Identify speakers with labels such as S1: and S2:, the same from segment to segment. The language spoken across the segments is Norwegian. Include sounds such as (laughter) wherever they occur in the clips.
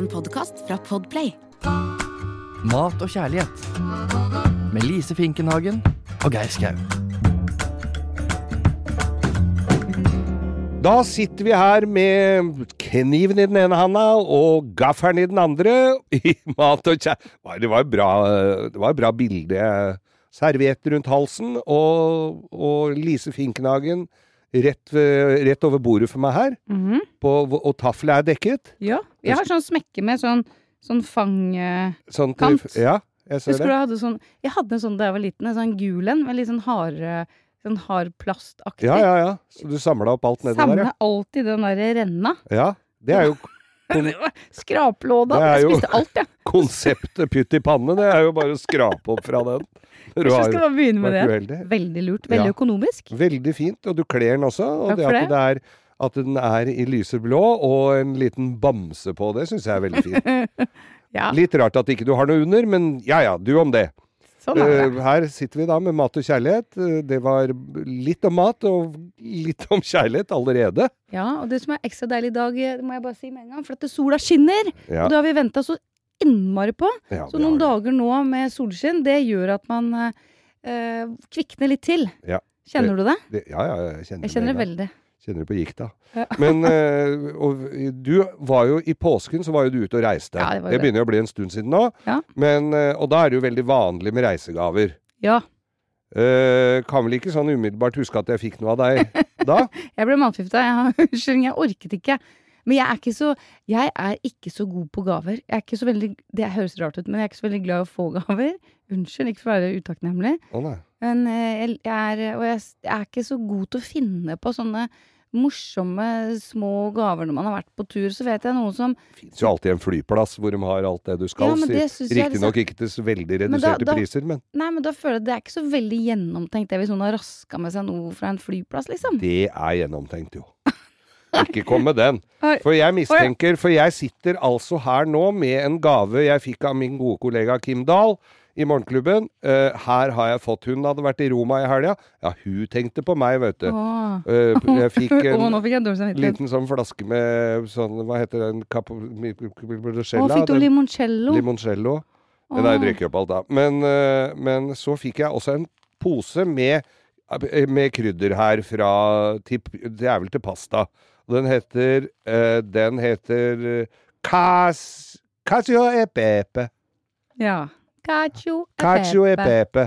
S1: En podkast fra Podplay.
S2: Mat og kjærlighet. Med Lise Finkenhagen og Geir Skau.
S3: Da sitter vi her med kniven i den ene handa og gaffelen i den andre i mat og kjær... Det var et bra, det var et bra bilde. Serviett rundt halsen og, og Lise Finkenhagen rett, rett over bordet for meg her.
S4: Mhm.
S3: På, og taffelet er dekket.
S4: Ja. Jeg har sånn smekke med sånn, sånn fang... eh,
S3: Sånn. Ja, jeg ser
S4: Husker
S3: det.
S4: jeg hadde sånn Jeg hadde en sånn da jeg var liten, en sånn gul en med litt sånn hardere Sånn hard plastaktig.
S3: Ja, ja, ja. Så du samla opp alt nedi der, ja?
S4: Samla
S3: ja.
S4: alltid den derre renna.
S3: ja. Det er jo (laughs)
S4: Skraplåda. Jeg
S3: jo-
S4: spiste alt, jeg. (laughs)
S3: konseptet pytt i panne. Det er jo bare å skrape opp fra den. (laughs) Du
S4: jeg skal bare begynne med det.
S3: uheldig.
S4: Veldig lurt. Veldig
S3: Ja.
S4: økonomisk.
S3: Veldig fint, og du kler den også. Og
S4: Takk
S3: det at,
S4: det.
S3: det er, at den er i lyseblå og en liten bamse på, det syns jeg er veldig fint. (laughs)
S4: Ja,
S3: Litt rart at ikke du har noe under, men ja ja, du om det.
S4: sånn
S3: Eh, her sitter vi da med mat og kjærlighet. Eh, det var litt om mat og litt om kjærlighet allerede.
S4: Ja, og det som er ekstra deilig i dag, eh, det må jeg bare si med en gang, for at det sola skinner!
S3: Ja,
S4: Og det har vi venta så innmari på.
S3: ja,
S4: Så noen dager nå med solskinn, det gjør at man eh, kvikner litt til.
S3: Ja.
S4: Kjenner du det?
S3: det. Ja ja, jeg kjenner,
S4: Jeg kjenner det veldig.
S3: Kjenner du på gikta.
S4: Ja. (laughs)
S3: Men eh, og du var jo i påsken så var jo du ute og reiste.
S4: Ja, det
S3: det
S4: det.
S3: begynner jo å bli en stund siden nå.
S4: Ja.
S3: Men, eh, og da er det jo veldig vanlig med reisegaver.
S4: Ja.
S3: Uh, kan vel ikke sånn umiddelbart huske at jeg fikk noe av deg (laughs) da?
S4: Jeg ble matforgifta. (laughs) Unnskyld, jeg orket ikke. Men jeg er så, jeg er ikke så god på gaver. Er veldig, Det høres rart ut, men jeg er ikke så veldig glad i å få gaver. Unnskyld, ikke for å være utakknemlig.
S3: Oh.
S4: Men eh, jeg, er, og jeg, jeg er ikke så god til å finne på sånne morsomme små gaver når man har vært på tur. Så vet jeg noen som
S3: Det fins jo alltid en flyplass hvor de har alt det du skal.
S4: Ja,
S3: Riktignok ikke til veldig
S4: da-
S3: reduserte
S4: da-
S3: priser, men
S4: Nei, men da føler jeg det er ikke så veldig gjennomtenkt det hvis noen har raska med seg noe fra en flyplass, liksom.
S3: det er gjennomtenkt, jo. Ikke kom med den. (laughs) For jeg mistenker For jeg sitter altså her nå med en gave jeg fikk av min gode kollega Kim Dahl i Morgenklubben. Uh, her har jeg fått Hun hadde vært i Roma i helga. Ja, hun tenkte på meg, vet du.
S4: Åh.
S3: Eh, jeg (laughs) fikk en
S4: nå fikk jeg
S3: liten sånn flaske med sånn Hva heter den? Capo, Bruscella?
S4: fikk du limoncello?
S3: Limoncello. Den har jeg opp alt, da. Men, uh, men så fikk jeg også en pose med, med krydder her fra til, Det er vel til pasta. Den heter uh, Den heter eh, Cas, Casio e pepe.
S4: Ja. Cacio e
S3: e
S4: pepe.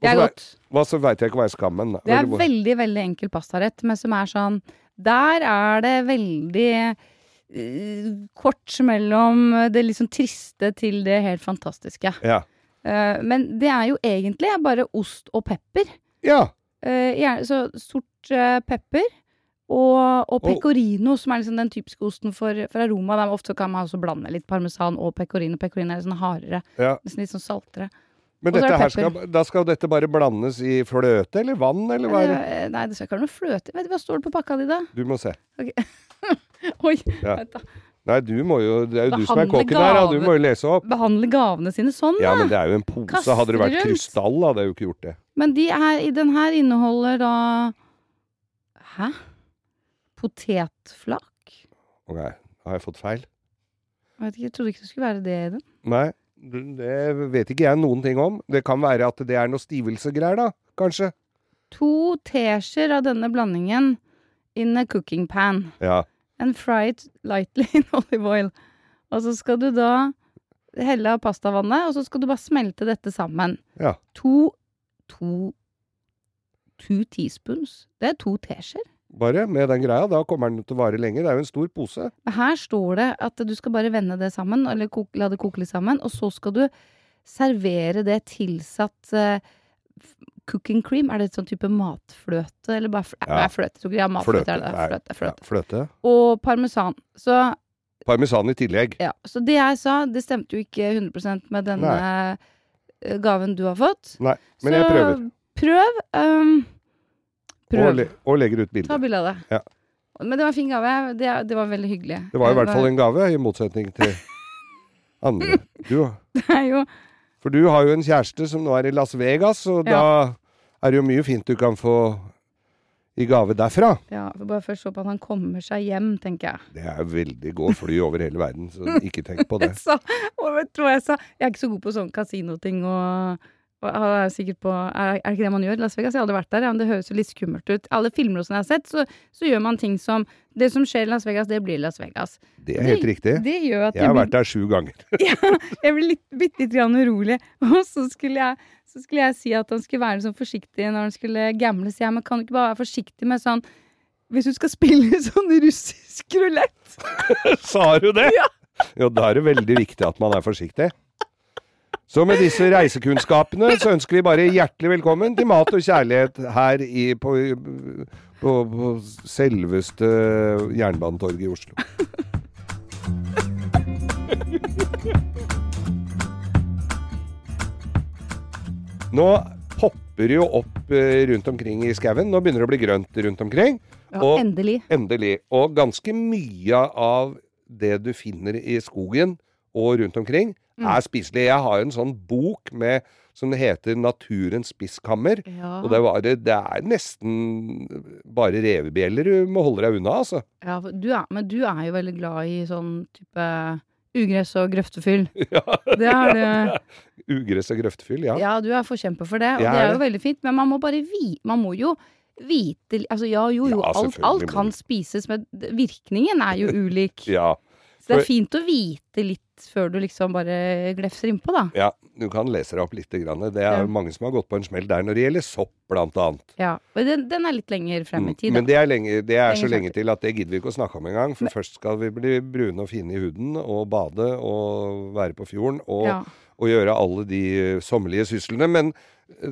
S4: Det er godt.
S3: Hva så veit jeg ikke hva jeg skal med den.
S4: Det er veldig, veldig enkel pastarett, men som er sånn Der er det veldig uh, kort mellom det liksom triste til det helt fantastiske.
S3: Ja.
S4: Uh, men det er jo egentlig bare ost og pepper.
S3: ja.
S4: Uh, gjerne, så sort pepper og, og pecorino, som er liksom den typiske osten for, for Aroma. Der ofte kan man også blande litt parmesan og pecorino. Pecorino er litt sånn hardere,
S3: ja.
S4: nesten litt sånn saltere.
S3: Men
S4: Og
S3: skal, da skal dette bare blandes i fløte eller vann, eller hva er det?
S4: Eh, Nei, det skal ikke være noe fløte. Vet du hva står det på pakka di, da?
S3: Du må se. (laughs)
S4: Oi,
S3: Ja.
S4: vent da.
S3: Nei, du må jo Det er jo du som er
S4: Behandle
S3: kokken her, da. Du må jo lese opp.
S4: Behandle gavene sine sånn,
S3: Ja, men det er jo en pose.
S4: Kaster
S3: Hadde det vært
S4: rundt.
S3: krystall, hadde jeg jo ikke gjort det.
S4: Men de er, i den her inneholder da Hæ? Potetflak?
S3: Ok, har jeg fått feil?
S4: Jeg vet ikke, jeg trodde ikke det skulle være det i den.
S3: Nei, det- vet ikke jeg noen ting om. Det kan være at det er noe stivelsegreier, da. Kanskje.
S4: To teskjeer av denne blandingen in a cooking pan.
S3: Ja.
S4: And fry it lightly in (laughs) olive oil. Og så skal du da helle av pastavannet, og så skal du bare smelte dette sammen.
S3: Ja.
S4: To To Two teaspoons. Det er to teskjeer.
S3: Bare med den greia. Da kommer den til å vare lenge. Det er jo en stor pose.
S4: Her står det at du skal bare vende det sammen, eller la det koke litt sammen, og så skal du servere det tilsatt uh, cooking cream. Er det et sånn type matfløte, eller bare fl
S3: Ja.
S4: fløte? Tror ikke ja, matfløte
S3: Fløte.
S4: er det. Fløte, fløte.
S3: Ja, fløte.
S4: Og parmesan. Så,
S3: Parmesan i tillegg.
S4: ja. så det jeg sa, det stemte jo ikke 100% med denne Nei. gaven du har fått.
S3: Nei, men
S4: så
S3: jeg prøver.
S4: prøv. Um,
S3: Og, le og legger ut
S4: Ta
S3: bilde.
S4: bilde av det.
S3: Ja.
S4: Men det var en fin gave. Det, det var veldig hyggelig.
S3: Det var i hvert fall en gave, i motsetning til (laughs) andre. Du, for du har jo en kjæreste som nå er i Las Vegas, og
S4: Ja.
S3: da er det jo mye fint du kan få i gave derfra.
S4: Ja, bare først håpe at han kommer seg hjem, tenker jeg.
S3: Det er veldig god fly over hele verden, så ikke tenk på (laughs) det.
S4: Jeg sa, du hva jeg sa? Jeg er ikke så god på sånn kasinoting og, og jeg er sikkert på er, det ikke det man gjør i Las Vegas? Jeg har aldri vært der, ja, men det høres jo litt skummelt ut. Alle filmer og sånn jeg har sett, så, så gjør man ting som Det som skjer i Las Vegas, det blir Las Vegas.
S3: Det er helt riktig.
S4: Det gjør at
S3: Jeg har
S4: blir-
S3: vært der sju ganger. (laughs)
S4: jeg ble litt, bitte litt grann urolig. Og så skulle, jeg, så skulle jeg si at han skulle være sånn forsiktig når han skulle gamble. Så jeg, men kan du ikke bare være forsiktig med sånn Hvis du skal spille (laughs) sånn russisk rulett
S3: Sa du det?
S4: Ja.
S3: Jo, da er det veldig viktig at man er forsiktig. Så med disse reisekunnskapene så ønsker vi bare hjertelig velkommen til Mat og kjærlighet her i, på, på, på selveste Jernbanetorget i Oslo. Nå popper det jo opp eh, rundt omkring i skauen. Nå begynner det å bli grønt rundt omkring.
S4: Ja,
S3: Og-
S4: endelig.
S3: Endelig. Og ganske mye av det du finner i skogen og rundt omkring. Er spiselig. Jeg har en sånn bok med, som heter 'Naturens spiskammer'.
S4: Ja.
S3: Og det, var, det er nesten bare revebjeller du må holde deg unna, altså.
S4: Ja, du er, men du er jo veldig glad i sånn type ugress og grøftefyll. (laughs)
S3: Ja.
S4: Det er det. (laughs)
S3: Ugress og grøftefyll, ja.
S4: Ja, du er forkjemper for det, og det
S3: er
S4: er jo veldig fint. Men man må bare vi, man må jo vite Altså ja, jo, jo,
S3: Ja,
S4: alt, alt kan spises, men virkningen er jo (laughs) ulik.
S3: Ja.
S4: Så det er fint å vite litt før du liksom bare glefser innpå, da.
S3: ja. Du kan lese deg opp litt. Grann. Det er
S4: Ja.
S3: mange som har gått på en smell der når det gjelder sopp, blant annet.
S4: Ja, og den, den er litt lenger frem i tid, da.
S3: Mm. Men det er, lenge, det er så lenge til at det gidder vi ikke å snakke om engang. For først skal vi bli brune og fine i huden og bade og være på fjorden og,
S4: Ja.
S3: og gjøre alle de sommerlige syslene. Men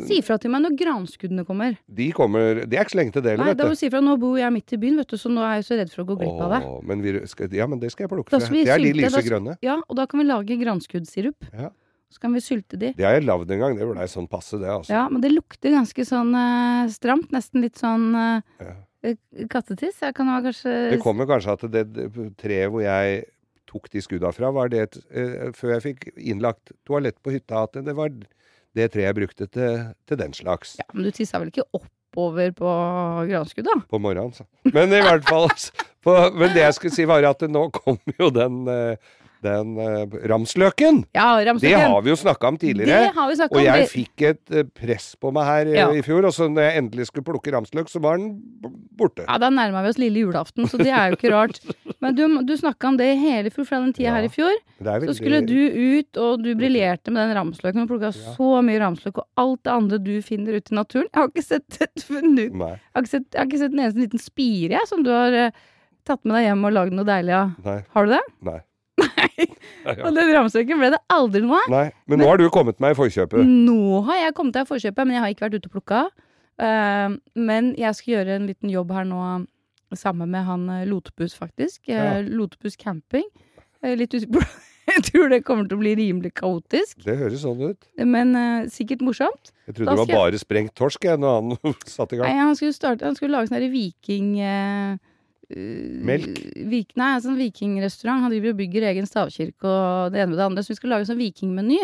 S4: Si ifra til meg når granskuddene kommer.
S3: de kommer Det er ikke så lenge til det,
S4: Nei,
S3: eller,
S4: da må
S3: vet
S4: du si ifra. Nå bor jeg midt i byen, vet du, så nå er jeg så redd for å gå glipp av det.
S3: Åh, men vi skal, ja, men det skal jeg plukke fra. Det er de lyse grønne.
S4: Ja, og da kan vi lage granskuddsirup.
S3: Ja.
S4: Så kan vi sylte de.
S3: Det har jeg lagd en gang. Det blei sånn passe, det, altså.
S4: Ja, men det lukter ganske sånn eh, stramt. Nesten litt sånn eh,
S3: Ja.
S4: eh, kattetiss. Jeg kan ha kanskje
S3: Det kommer kanskje at det, det treet hvor jeg tok de skudda fra, var det et, eh, før jeg fikk innlagt toalett på hytta, at det var det treet jeg brukte til, til den slags.
S4: Ja, Men du tissa vel ikke oppover på granskudd, da?
S3: På morgenen, så. Men i hvert fall på, Men det jeg skulle si, var at nå kommer jo den, eh, den uh, ramsløken.
S4: Ja, ramsløken.
S3: Det har vi jo snakka om tidligere.
S4: Det har vi.
S3: Og
S4: om.
S3: jeg
S4: Det-
S3: fikk et uh, press på meg her eh,
S4: Ja.
S3: i fjor, og så når jeg endelig skulle plukke ramsløk, så var den borte.
S4: Ja, Da nærma vi oss lille julaften, så det er jo ikke rart. Men du, du snakka om det hele fjor, fra den tida
S3: Ja,
S4: her i fjor.
S3: Er
S4: Så skulle du ut, og du briljerte med den ramsløken. Og plukka
S3: Ja.
S4: så mye ramsløk, og alt det andre du finner ute i naturen. Jeg har ikke sett et
S3: Nei.
S4: Jeg har ikke sett, jeg har ikke sett en eneste liten spire jeg, som du har uh, tatt med deg hjem og lagd noe deilig av. Har du det?
S3: Nei. (laughs)
S4: Og den ramsløken ble det aldri noe av.
S3: Nei. Men nå har du kommet meg i forkjøpet.
S4: Nå har jeg kommet til forkjøpet, men jeg har ikke vært ute og plukka. Uh, men jeg skal gjøre en liten jobb her nå sammen med han eh, Lotepus, faktisk.
S3: Ja.
S4: Uh, Lotepus camping. Litt usikker (laughs) Jeg tror det kommer til å bli rimelig kaotisk,
S3: Det høres sånn ut.
S4: men uh, sikkert morsomt.
S3: Jeg trodde det var bare sprengt torsk jeg, når han (laughs) satte i
S4: Nei,
S3: gang.
S4: han skulle, starte, han skulle lage sånn viking... eh, eh,
S3: Melk?
S4: Vik, nei, sånn vikingrestaurant. Han driver og bygger egen stavkirke og det ene med det andre. Så vi skal lage en sånn vikingmeny.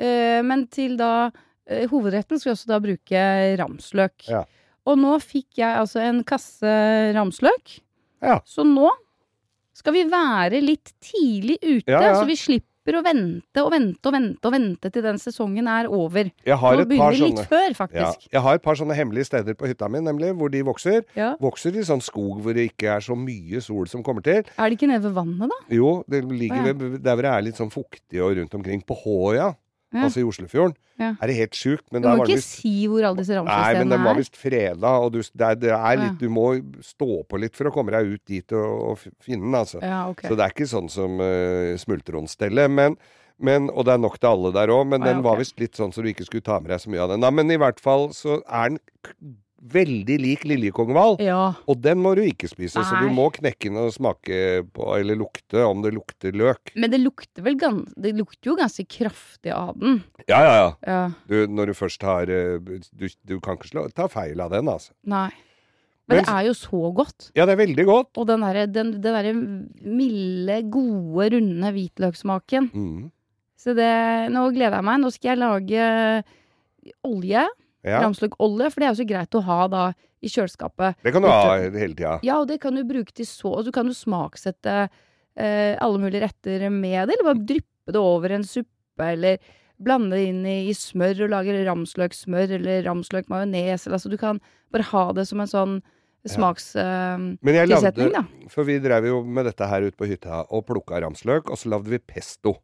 S4: Uh, men til da uh, hovedretten skal vi også da bruke ramsløk.
S3: Ja.
S4: Og nå fikk jeg altså en kasse ramsløk.
S3: Ja.
S4: Så nå skal vi være litt tidlig ute,
S3: ja.
S4: så vi slipper å vente og vente og vente og vente til den sesongen er over.
S3: Jeg har et par sånne.
S4: før,
S3: Ja, jeg har et par sånne hemmelige steder på hytta mi, nemlig, hvor de vokser.
S4: Ja.
S3: Vokser i sånn skog hvor det ikke er så mye sol som kommer til.
S4: Er det ikke nede ved vannet, da?
S3: Jo, det ligger ved- der hvor det er litt sånn fuktig og rundt omkring. På Håøya,
S4: Ja.
S3: Altså i Oslofjorden,
S4: Ja.
S3: er det helt sjukt. Men
S4: Du
S3: der
S4: må
S3: var det
S4: ikke
S3: visst
S4: si hvor alle disse
S3: Nei, men den var
S4: er.
S3: visst freda, og du, det, er, det er
S4: ja.
S3: litt Du må stå på litt for å komme deg ut dit og, og finne den, altså.
S4: Ja, ok.
S3: Så det er ikke sånn som uh, smultronstellet. Men, men, og det er nok til alle der òg, men
S4: ja,
S3: den var
S4: ok.
S3: visst litt sånn så du ikke skulle ta med deg så mye av den. Nei, men i hvert fall så er den veldig lik Liljekongval
S4: Ja.
S3: Og den må du ikke spise, så du må knekke den og smake på, eller lukte, om det lukter løk.
S4: Men det lukter vel gans Det lukter jo ganske kraftig av den.
S3: Ja, ja, ja.
S4: Ja.
S3: Du, når du først har eh, du, du kan ikke slå, ta feil av den, altså.
S4: Nei. Men
S3: Men-
S4: det er jo så godt.
S3: Ja, det er veldig godt.
S4: Og den derre derre milde, gode, runde hvitløkssmaken.
S3: Mm.
S4: Så det Nå gleder jeg meg. Nå skal jeg lage olje.
S3: Ja.
S4: Ramsløkolje, for det er jo så greit å ha da i kjøleskapet.
S3: Det kan du ha hele tida.
S4: Ja, og det kan du bruke til så Og du kan jo smaksette eh, alle mulige retter med det, eller bare dryppe det over en suppe, eller blande det inn i, i smør og lage ramsløksmør eller ramsløkmajones, eller altså du kan bare ha det som en sånn smakstilsetning,
S3: Men jeg lagde
S4: da.
S3: For vi drev jo med dette her ute på hytta og plukka ramsløk, og så lagde vi pesto.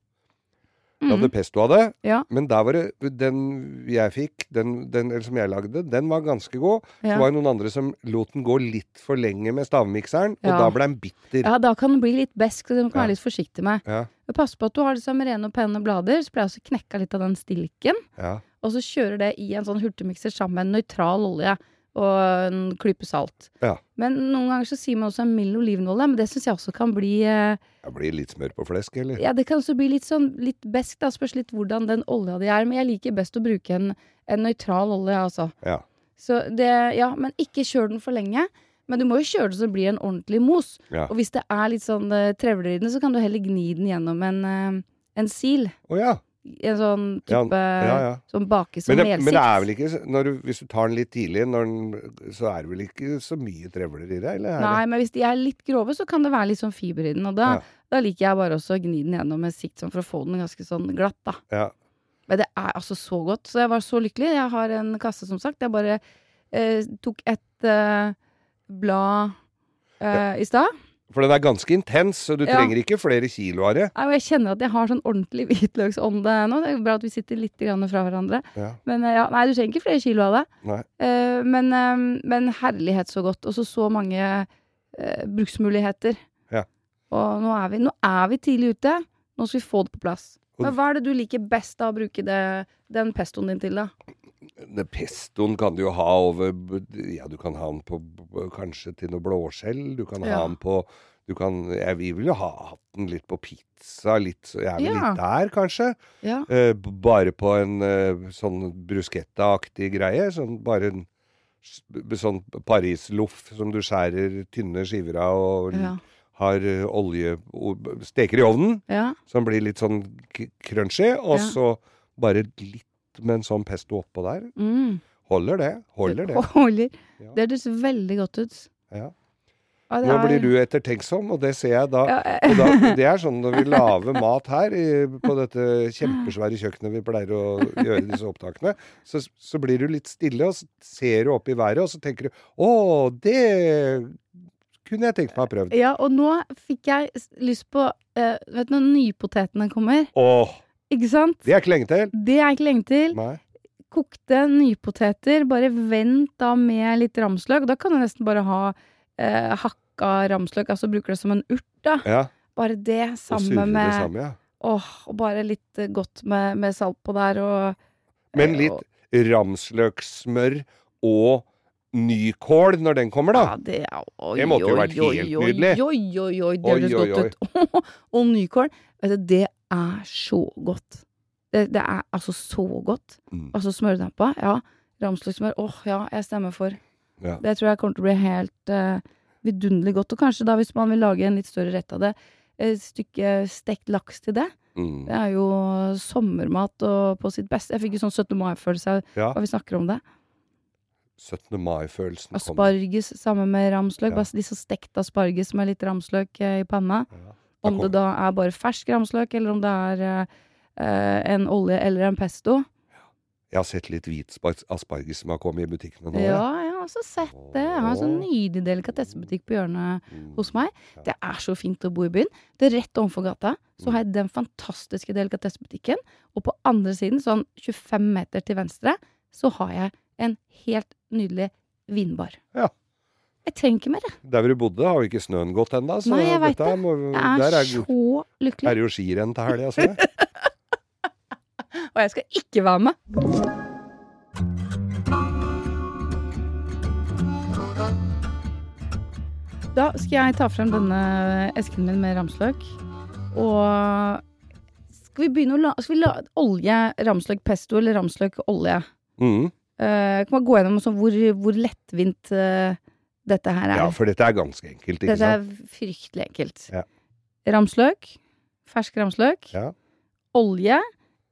S3: Lagde
S4: hadde
S3: pesto av det.
S4: Ja.
S3: Men der var det Den jeg fikk, den, den eller som jeg lagde, den var ganske god. Så var det noen andre som lot den gå litt for lenge med stavmikseren, og da ble den bitter.
S4: ja, da kan den bli litt besk, så du kan
S3: Ja.
S4: være litt forsiktig med.
S3: Ja.
S4: Men Pass på at du har liksom rene og pene blader, så blir jeg også knekka litt av den stilken.
S3: Ja.
S4: Og så kjører det i en sånn hurtigmikser sammen med en nøytral olje og en klype salt.
S3: Ja.
S4: Men noen ganger så sier man også en mild olivenolje, men det syns jeg også kan bli eh,
S3: Det blir litt smør på flesk, eller?
S4: Ja, det kan også bli litt sånn litt besk, da. Spørs litt hvordan den olja di er. Men jeg liker best å bruke en, en nøytral olje, altså.
S3: Ja.
S4: Så det Ja, men ikke kjør den for lenge. Men du må jo kjøre det så det blir en ordentlig mos.
S3: Ja.
S4: Og hvis det er litt sånn uh, trevler i den, så kan du heller gni den gjennom en, uh, en sil.
S3: Å ja.
S4: En sånn type
S3: ja, ja.
S4: Sånn bake som
S3: det, men det er vel ikke du, Hvis du tar den litt tidlig, den, så er det vel ikke så mye trevler i det? Eller er
S4: Nei, men hvis de er litt grove, så kan det være litt sånn fiber i den. Og da,
S3: Ja.
S4: da liker jeg bare også å gni den gjennom med sikt sånn for å få den ganske sånn glatt, da.
S3: Ja.
S4: Men det er altså så godt. Så jeg var så lykkelig. Jeg har en kasse, som sagt. Jeg bare eh, tok et eh, blad eh, i stad.
S3: For den er ganske intens, så du
S4: Ja.
S3: trenger ikke flere kilo av det.
S4: Nei, og Jeg kjenner at jeg har sånn ordentlig hvitløksånde nå. Det er bra at vi sitter litt fra hverandre.
S3: Ja.
S4: Men eh, ja, nei, du trenger ikke flere kilo av det. Eh, men, eh, men herlighet så godt. Og så så mange bruksmuligheter.
S3: Ja.
S4: Og nå er, vi, nå er vi tidlig ute. Nå skal vi få det på plass. Men hva er det du liker best av å bruke det, den pestoen din til, da?
S3: Pestoen kan du jo ha over Ja, du kan ha den på kanskje til noe blåskjell. Du kan
S4: Ja.
S3: ha den på du kan, jeg, Vi vil jo ha hatt den litt på pizza. Litt, så- jeg er vel
S4: Ja.
S3: litt der, kanskje.
S4: Ja.
S3: Eh, bare på en eh, sånn bruschetta-aktig greie. Sånn bare en sånn parisloff som du skjærer tynne skiver av og
S4: Ja.
S3: har eh, olje og Steker i ovnen,
S4: ja.
S3: som blir litt sånn crunchy. Og så bare litt med en sånn pesto oppå der.
S4: Mm.
S3: Holder det. Holder det. (laughs)
S4: Holder.
S3: Ja.
S4: Det høres veldig godt ut.
S3: Ja. Nå blir du ettertenksom, og det ser jeg da.
S4: ja,
S3: da det er sånn når vi (laughs) lager mat her i, på dette kjempesvære kjøkkenet vi pleier å gjøre disse opptakene, så, så blir du litt stille, og så ser du opp i været, og så tenker du Å, det kunne jeg tenkt meg å ha prøvd.
S4: ja, og nå fikk jeg lyst på uh, Vet du når nypotetene kommer?
S3: Åh,
S4: Ikke sant?
S3: det er ikke lenge til.
S4: Det er ikke lenge til.
S3: Nei.
S4: Kokte nypoteter, bare vent da med litt ramsløk. Da kan du nesten bare ha eh, hakka ramsløk, altså bruker det som en urt, da.
S3: Ja.
S4: Bare det
S3: Og
S4: med
S3: det samme, ja.
S4: Åh, og bare litt eh, godt med, med salt på der, og
S3: Men
S4: eh,
S3: litt
S4: og-
S3: ramsløksmør og nykål når den kommer, da.
S4: Ja, det, oi,
S3: Det måtte jo vært helt
S4: oi,
S3: nydelig.
S4: Oi, oi, oi, det høres godt ut. (laughs) og nykål. Det er så godt. Det, det er altså så godt.
S3: Mm.
S4: Altså smørdampa, ja. Ramsløksmør, åh ja, jeg stemmer for.
S3: Ja.
S4: Det tror jeg kommer til å bli helt uh, vidunderlig godt. Og kanskje da, hvis man vil lage en litt større rett av det, et stykke stekt laks til det.
S3: Mm.
S4: Det er jo sommermat og på sitt beste. Jeg fikk jo sånn 17. mai-følelse
S3: Ja.
S4: hva vi snakker om det.
S3: 17. mai-følelsen.
S4: Asparges sammen med ramsløk.
S3: Ja.
S4: Bare litt så stekt asparges med litt ramsløk eh, i panna.
S3: Ja.
S4: Om det da er bare fersk ramsløk, eller om det er eh, en olje eller en pesto.
S3: Jeg har sett litt hvit spar- asparges som har kommet i butikkene nå.
S4: Ja, jeg har også sett det. Jeg har en sånn nydelig delikatessebutikk på hjørnet
S3: Mm.
S4: hos meg. Det er så fint å bo i byen. Det er rett overfor gata. Så har jeg den fantastiske delikatessebutikken. Og på andre siden, sånn 25 meter til venstre, så har jeg en helt nydelig vinbar.
S3: Ja.
S4: Jeg trenger ikke mer.
S3: Der hvor du bodde, har jo ikke snøen gått ennå.
S4: Nei, jeg vet det.
S3: Må,
S4: Jeg er
S3: er,
S4: så lykkelig.
S3: er det jo skirenn til helga, ser jeg. (laughs)
S4: Og jeg skal ikke være med. Da skal jeg ta frem denne esken min med ramsløk. Og skal vi begynne å la Skal vi la olje, ramsløk pesto eller ramsløk olje?
S3: Mm.
S4: Uh, kan man gå gjennom sånn hvor, hvor lettvint eh, dette her er?
S3: Ja, for dette er ganske enkelt, ikke
S4: dette er fryktelig enkelt.
S3: Ja.
S4: Ramsløk. Fersk ramsløk.
S3: Ja.
S4: Olje.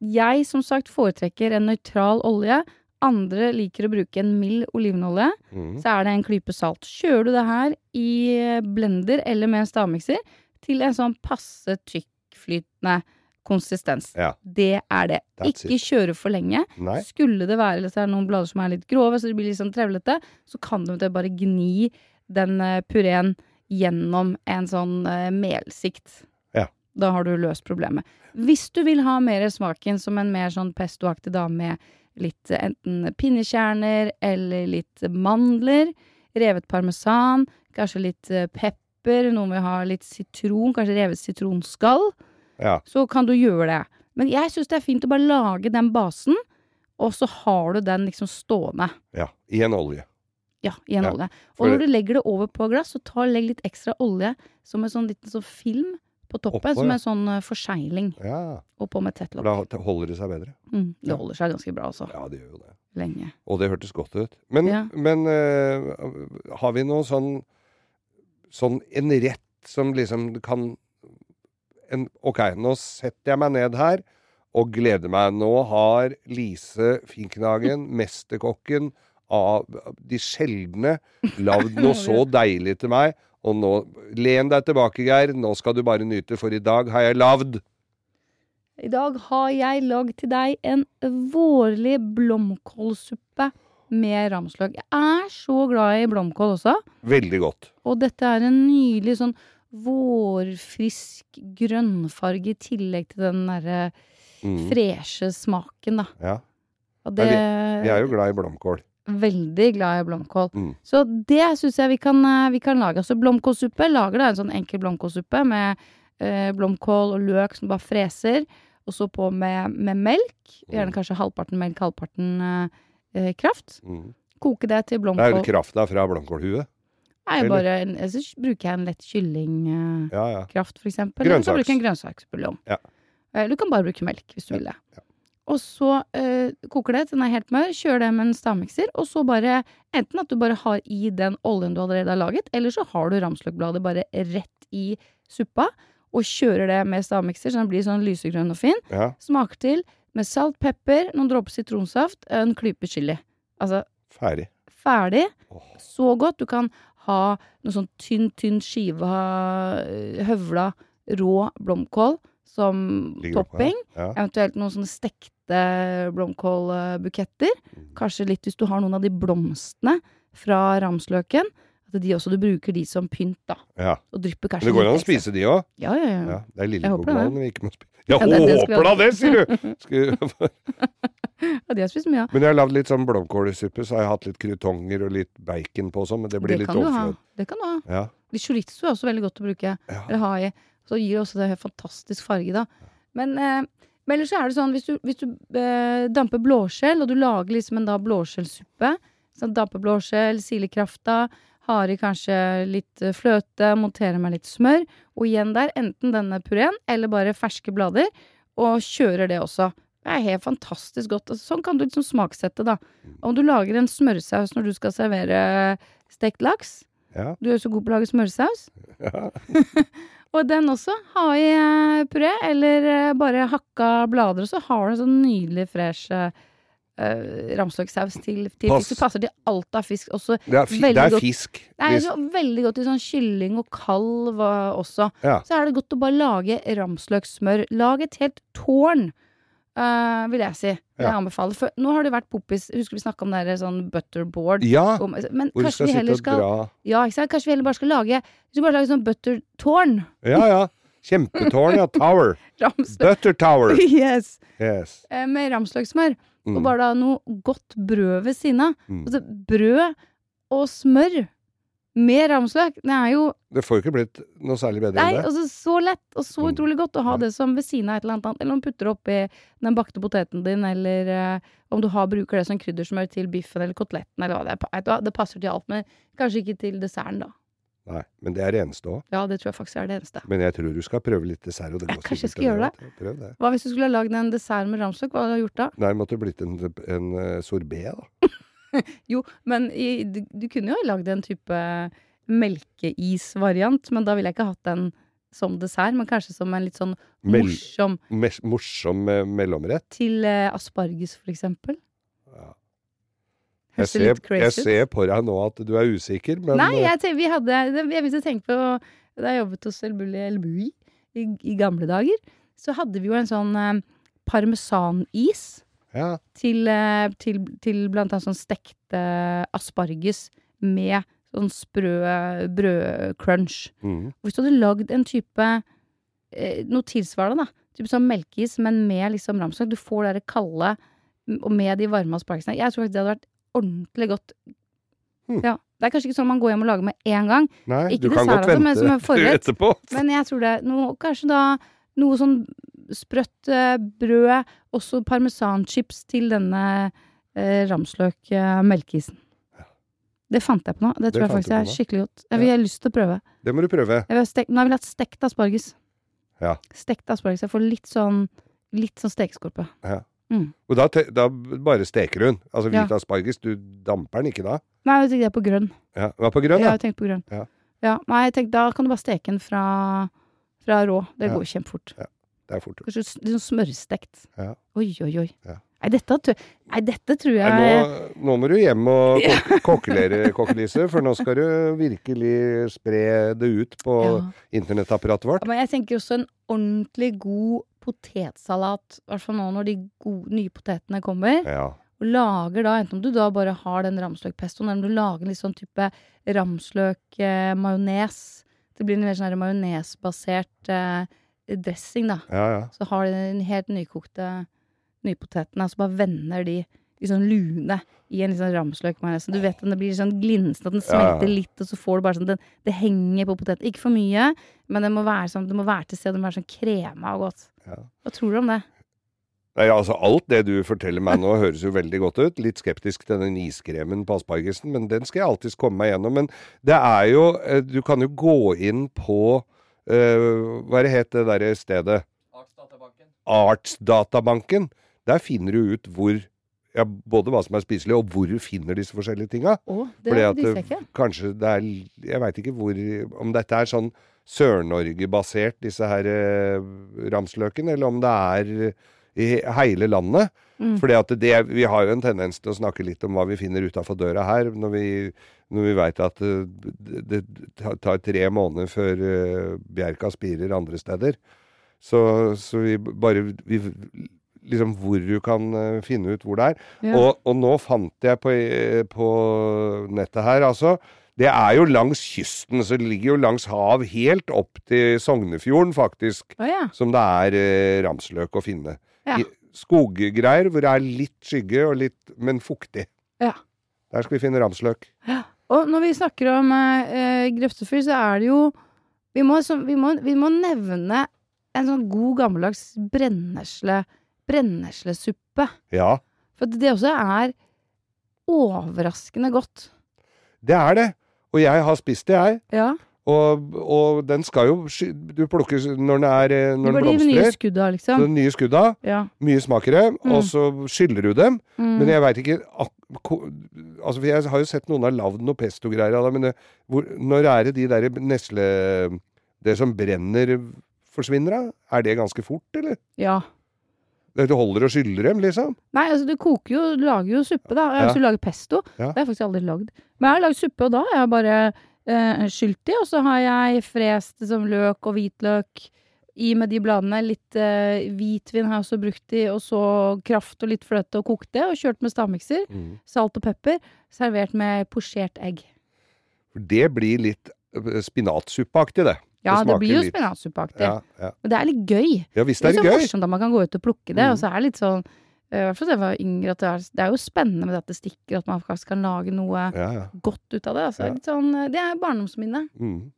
S4: Jeg som sagt foretrekker en nøytral olje. andre liker å bruke en mild olivenolje,
S3: Mm.
S4: så er det en klype salt. Kjører du det her i blender eller med en stavmikser til en sånn passe tykkflytende konsistens.
S3: Ja.
S4: Det er det.
S3: That's
S4: Ikke kjøre for lenge.
S3: Nei.
S4: Skulle det være det noen blader som er litt grove, så det blir litt sånn trevlete, så kan du bare gni den eh, pureen gjennom en sånn uh, melsikt.
S3: Ja.
S4: Da har du løst problemet. Hvis du vil ha mer smaken som en mer sånn pestoaktig dame med litt eh, enten pinnekjerner eller litt mandler, revet parmesan, kanskje litt pepper, noen vil ha litt sitron, kanskje revet sitronskall,
S3: Ja.
S4: så kan du gjøre det. Men jeg syns det er fint å bare lage den basen, og så har du den liksom stående.
S3: ja. I en olje.
S4: Ja, i en
S3: Ja,
S4: olje. Og når du legger det over på glass, så ta, legg litt ekstra olje som en sånn liten sånn film på toppen,
S3: Oppå,
S4: som en sånn eh, forsegling,
S3: Ja.
S4: og på med tett lokk.
S3: da holder det seg bedre.
S4: Mm, det
S3: Ja.
S4: holder seg ganske bra, altså.
S3: Ja, det gjør jo det.
S4: Lenge.
S3: Og det hørtes godt ut. Men, men uh, har vi noe sånn Sånn en rett som liksom kan en, OK, nå setter jeg meg ned her og gleder meg. Nå har Lise Finknagen, (laughs) mesterkokken av de sjeldne, lagd (laughs) noe så deilig til meg. Og nå Len deg tilbake, Geir. Nå skal du bare nyte, for i dag har jeg lagd
S4: I dag har jeg lagd til deg en vårlig blomkålsuppe med ramsløk. Jeg er så glad i blomkål også.
S3: veldig godt.
S4: Og dette er en nydelig sånn vårfrisk grønnfarge i tillegg til den derre
S3: Mm.
S4: freshe smaken, da.
S3: Ja.
S4: Det
S3: Vi er jo glad i blomkål.
S4: Veldig glad i blomkål.
S3: Mm.
S4: Så det syns jeg vi kan, eh, vi kan lage. Altså blomkålsuppe. Lager da en sånn enkel blomkålsuppe med eh, blomkål og løk som bare freser. Og så på med, med melk. Gjerne
S3: Mm.
S4: kanskje halvparten melk, halvparten eh, eh, kraft.
S3: Mm.
S4: Koke det til blomkål.
S3: Det er jo krafta fra blomkålhuet. Eller?
S4: bare jeg så bruker jeg en lett kyllingkraft,
S3: Ja, ja.
S4: for eksempel. Eller så
S3: bruker
S4: jeg en grønnsaksbuljong.
S3: Ja.
S4: Du kan bare bruke melk, hvis du vil det.
S3: Ja.
S4: Og så eh, koker det til den er helt mør, kjør det med en stavmikser, og så bare Enten at du bare har i den oljen du allerede har laget, eller så har du ramsløkbladet bare rett i suppa, og kjører det med stavmikser, så den blir sånn lysegrønn og fin.
S3: ja.
S4: Smaker til med salt, pepper, noen dråper sitronsaft, en klype chili. Altså
S3: Ferdig.
S4: ferdig.
S3: Oh.
S4: Så godt. Du kan ha noe sånn tynn, tynn skive eh, høvla rå blomkål som topping.
S3: Ja.
S4: Eventuelt noen sånne stekte blomkålbuketter.
S3: Mm.
S4: Kanskje litt hvis du har noen av de blomstene fra ramsløken. At de også, du bruker de som pynt, da.
S3: ja.
S4: Og drypper
S3: Men
S4: kanskje
S3: det går an å spise de òg.
S4: Ja, ja, ja.
S3: Ja, det er
S4: det.
S3: Vi ikke må spise.
S4: Ja,
S3: håper da det, sier du! (laughs) (laughs)
S4: Ja de har spist mye ja.
S3: Men jeg har lagd litt sånn blomkålsuppe, så har jeg hatt litt krutonger og litt bacon på og sånn, men det blir
S4: Det
S3: litt overflod.
S4: Det kan du ha.
S3: Ja.
S4: Litt chorizo er også veldig godt å bruke.
S3: Ja.
S4: Eller ha i. Så gir det også det fantastisk farge, da. Men, eh, men ellers så er det sånn, hvis du, hvis du eh, damper blåskjell, og du lager liksom en da blåskjellsuppe sånn Damper blåskjell, siler krafta, har i kanskje litt eh, fløte, monterer med litt smør, og igjen der enten denne pureen eller bare ferske blader, og kjører det også. Det er helt fantastisk godt. Altså, sånn kan du liksom smaksette, da. Om du lager en smørsaus når du skal servere stekt laks,
S3: Ja.
S4: du er jo så god på å lage smørsaus. (laughs)
S3: Ja. (laughs)
S4: Og den også. Ha i eh, puré, eller eh, bare hakka blader, og så har du en sånn nydelig fresh eh, eh, ramsløksaus til, til
S3: Pass.
S4: fisk. Det passer til alt av fisk. Også,
S3: Det er, fi det er
S4: godt.
S3: fisk.
S4: det er så veldig godt i sånn kylling og kalv også.
S3: Ja.
S4: Så er det godt å bare lage ramsløksmør. Lag et helt tårn, eh, vil jeg si.
S3: Ja.
S4: jeg anbefaler. For nå har det vært poppis. Husker vi snakka om det der sånn butterboard?
S3: ja,
S4: Om- Men
S3: hvor
S4: kanskje vi heller skal Ja? Kanskje vi heller bare skal lage Vi skal bare lage sånn buttertårn.
S3: Ja, ja. Kjempetårn, ja. Tower. (laughs) Butter tower. (laughs)
S4: Yes.
S3: Yes.
S4: Uh, Med ramsløksmør.
S3: Mm.
S4: Og bare da noe godt brød ved siden av.
S3: Mm.
S4: Altså, brød og smør med ramsløk, det er jo
S3: Det får jo ikke blitt noe særlig bedre
S4: Nei,
S3: enn det.
S4: altså så lett og så
S3: Mm.
S4: utrolig godt å ha det som ved siden av et eller annet. Eller om du putter det oppi den bakte poteten din, eller eh, om du har, bruker det som kryddersmør til biffen eller koteletten, eller hva det er. Det passer til alt, men kanskje ikke til desserten, da.
S3: Nei, men det er det eneste òg.
S4: Ja, det tror jeg faktisk er det eneste.
S3: Men jeg tror du skal prøve litt dessert. Det
S4: Ja, kanskje jeg skal gjøre
S3: det. Prøv det.
S4: Hva hvis du skulle ha lagd en dessert med ramsløk? Hva hadde du gjort da?
S3: Nei, det måtte blitt en, en sorbé, sorbet, da. (laughs) (laughs)
S4: Jo, men i, du, du kunne jo ha lagd en type melkeisvariant, men da ville jeg ikke hatt den som dessert, men kanskje som en litt sånn
S3: Mel
S4: morsom
S3: mes- morsom eh, mellomrett.
S4: til eh, asparges, for eksempel.
S3: Ja. Jeg ser, jeg ser på deg nå at du er usikker, men
S4: Nei,
S3: eh,
S4: jeg, vi hadde, jeg begynte å tenke på Da jeg jobbet hos El Elbui i, i gamle dager, så hadde vi jo en sånn eh, parmesanis
S3: ja.
S4: til, eh, til, til blant annet sånn stekte asparges med sånn sprø brødcrunch.
S3: Mm.
S4: Hvis du hadde lagd en type eh, noe tilsvarende, da. Type sånn melkeis, men med liksom ramsløk. Du får det kalde og med de varme aspargesene. Jeg tror faktisk det hadde vært ordentlig godt.
S3: Mm.
S4: Ja. Det er kanskje ikke sånn man går hjem og lager med en gang,
S3: Nei,
S4: Ikke
S3: du kan godt
S4: vente men
S3: vente
S4: som en forrett. (laughs)
S3: etterpå.
S4: men jeg tror det noe, kanskje da noe sånn sprøtt eh, brød, også parmesanchips til denne eh, ramsløk-melkeisen. Det fant jeg på nå. Det tror jeg faktisk er skikkelig godt. Jeg vil ja. har lyst til å prøve.
S3: Det må du prøve.
S4: Jeg vil ha stek, nå har jeg hatt stekt asparges.
S3: Ja.
S4: Stekt asparges. Jeg får litt sånn Litt sånn stekeskorpe.
S3: Og da, da bare steker hun. Altså hvit
S4: Ja.
S3: asparges, du damper den ikke da?
S4: Nei, jeg tenkte jeg på grønn.
S3: Ja, Hva på grønn,
S4: Ja,
S3: ja?
S4: jeg tenkte på grønn.
S3: Ja.
S4: Ja, Nei, jeg tenkte, da kan du bare steke den fra, fra rå. Det
S3: Ja.
S4: går kjempefort.
S3: Det er fort gjort.
S4: Kanskje sånn smørstekt.
S3: Ja.
S4: Oi, oi, oi.
S3: Ja.
S4: Nei, dette, nei, dette tror jeg
S3: Nei, nå, nå må du hjem og (laughs) kok kokkelere, Kokkelise, for nå skal du virkelig spre det ut på
S4: ja.
S3: internettapparatet vårt.
S4: Men jeg tenker også en ordentlig god potetsalat, i hvert fall nå når de gode, nye potetene kommer.
S3: Ja.
S4: Og lager da, enten om du da bare har den ramsløkpestoen, eller om du lager en litt sånn type ramsløk-majones. det blir en mer sånn majonesbasert eh, dressing, da.
S3: ja, ja.
S4: Så har de den helt nykokte nypotetene, og så bare vender de i sånn lune i en litt sånn ramsløkmajones. Du vet at det blir sånn glinsende, at den
S3: Ja, ja.
S4: smelter litt, og så får du bare sånn den, Det henger på poteten. Ikke for mye, men det må være, sånn, det må være til stede. Det må være sånn krema og godt.
S3: Ja.
S4: Hva tror du om det?
S3: Nei, altså Alt det du forteller meg nå, høres jo veldig godt ut. Litt skeptisk til den iskremen på aspargesen, men den skal jeg alltids komme meg gjennom. Men det er jo eh, Du kan jo gå inn på eh, Hva er det het det derre stedet? Artsdatabanken. Der finner du ut hvor ja, både hva som er spiselig, og hvor du finner disse forskjellige tinga.
S4: Oh, det visste jeg ikke.
S3: kanskje det er Jeg veit ikke hvor Om dette er sånn Sør-Norge-basert, disse her eh, ramsløkene, eller om det er i hele landet.
S4: Mm.
S3: Fordi at det, vi har jo en tendens til å snakke litt om hva vi finner utafor døra her, når vi, når vi veit at eh, det, det tar tre måneder før eh, bjerka spirer andre steder. Så, så vi bare vi, Liksom hvor du kan eh, finne ut hvor det er.
S4: Ja.
S3: Og, og nå fant jeg på, på nettet her, altså. Det er jo langs kysten, så det ligger jo langs hav helt opp til Sognefjorden, faktisk,
S4: oh, ja.
S3: som det er eh, ramsløk å finne.
S4: Ja.
S3: I skoggreier hvor det er litt skygge, og litt, men fuktig.
S4: Ja.
S3: Der skal vi finne ramsløk.
S4: Og når vi snakker om eh, grøftefyr, så er det jo vi må, så, vi, må, vi må nevne en sånn god gammeldags brennesle brenneslesuppe.
S3: Ja,
S4: For det også er overraskende godt.
S3: det er det. Og jeg har spist det, jeg.
S4: Ja.
S3: Og, og den skal jo Du plukker når den er eh, Når den
S4: blomstrer. nye skudda, liksom.
S3: Den nye skudda.
S4: Ja.
S3: Mye smakere. Og så skyller du dem.
S4: Mm.
S3: Men jeg veit ikke Altså, for jeg har jo sett noen har lagd noe pesto-greier av det, men det, hvor, når er det de der nesle... Det som brenner, forsvinner av? Er det ganske fort, eller?
S4: ja.
S3: Det holder og skylle dem, liksom?
S4: Nei, altså du koker jo, du lager jo suppe, da.
S3: Ja.
S4: Hvis du lager pesto.
S3: Ja.
S4: Det har jeg faktisk aldri lagd. Men jeg har lagd suppe, og da har jeg bare eh, skylt i, og så har jeg frest som løk og hvitløk i med de bladene. Litt uh, hvitvin har jeg også brukt i, og så kraft og litt fløte og kokt det, og kjørt med stavmikser. Salt og pepper. Servert med posjert egg.
S3: Det blir litt eh, spinatsuppeaktig, det.
S4: Ja, det,
S3: det
S4: blir jo spinatsuppeaktig.
S3: Ja, ja.
S4: Men det er litt gøy.
S3: ja hvis
S4: Det
S3: er
S4: er
S3: det
S4: så
S3: gøy.
S4: morsomt at man kan gå ut og plukke det,
S3: Mm.
S4: og så er det litt sånn I hvert fall da jeg var yngre, det er, det er jo spennende med at det stikker, at man faktisk kan lage noe
S3: Ja, ja.
S4: godt ut av det. Altså, sånn, eh, det er barndomsminne.
S3: Mm.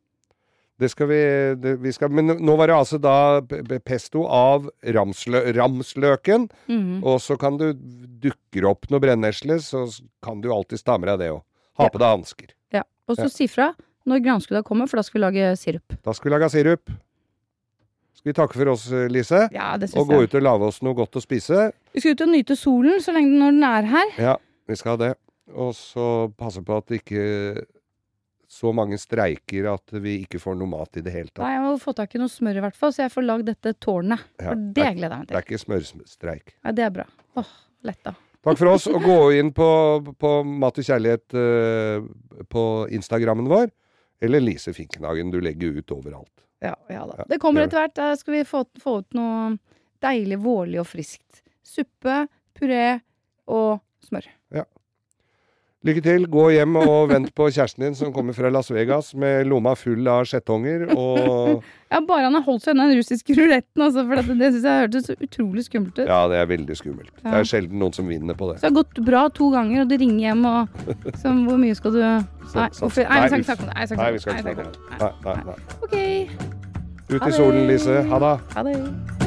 S3: Det skal vi, det, vi skal, Men nå var det altså da pesto av ramslø, ramsløken.
S4: Mm.
S3: Og så kan du dukker opp noe brennesle, så kan du alltids ta med deg det òg. Ha på deg hansker.
S4: Ja. Og så si fra når granskudda kommer, for da skal vi lage sirup.
S3: Da skal vi lage sirup. Skal vi takke for oss, Lise?
S4: Ja, det
S3: synes
S4: Og
S3: gå
S4: jeg.
S3: ut og lage oss noe godt å spise.
S4: Vi skal ut og nyte solen så lenge når den er her.
S3: Ja, vi skal ha det. Og så passe på at ikke så mange streiker at vi ikke får noe mat i det hele tatt.
S4: Nei, jeg må få tak i noe smør i hvert fall, så jeg får lagd dette tårnet.
S3: Ja,
S4: For det gleder jeg meg
S3: Det er ikke smørstreik.
S4: Ja, det er bra. Åh, letta.
S3: Takk for oss. Og gå inn på, på Mat og kjærlighet eh, på Instagrammen vår. Eller Lise Finkenhagen. Du legger ut overalt.
S4: Ja, ja da.
S3: Ja,
S4: Det kommer etter hvert. Da skal vi få, få ut noe deilig vårlig og friskt. Suppe, puré og smør.
S3: Lykke til. Gå hjem og vent på kjæresten din som kommer fra Las Vegas med lomma full av skjettonger og (laughs)
S4: Ja, bare han har holdt seg unna den russiske ruletten, altså, for det, det syns jeg hørtes så utrolig skummelt ut.
S3: Ja, det er veldig skummelt. Det er sjelden noen som vinner på det.
S4: Så det har gått bra to ganger, og du ringer hjem og (laughs) så Hvor mye skal du Nei, hvorfor, nei, vi skal ikke snakke om det. Nei,
S3: vi skal ikke snakke om det.
S4: Nei,
S3: nei, nei.
S4: Ok.
S3: Ut i solen, Lise. Ha det.
S4: Ha det.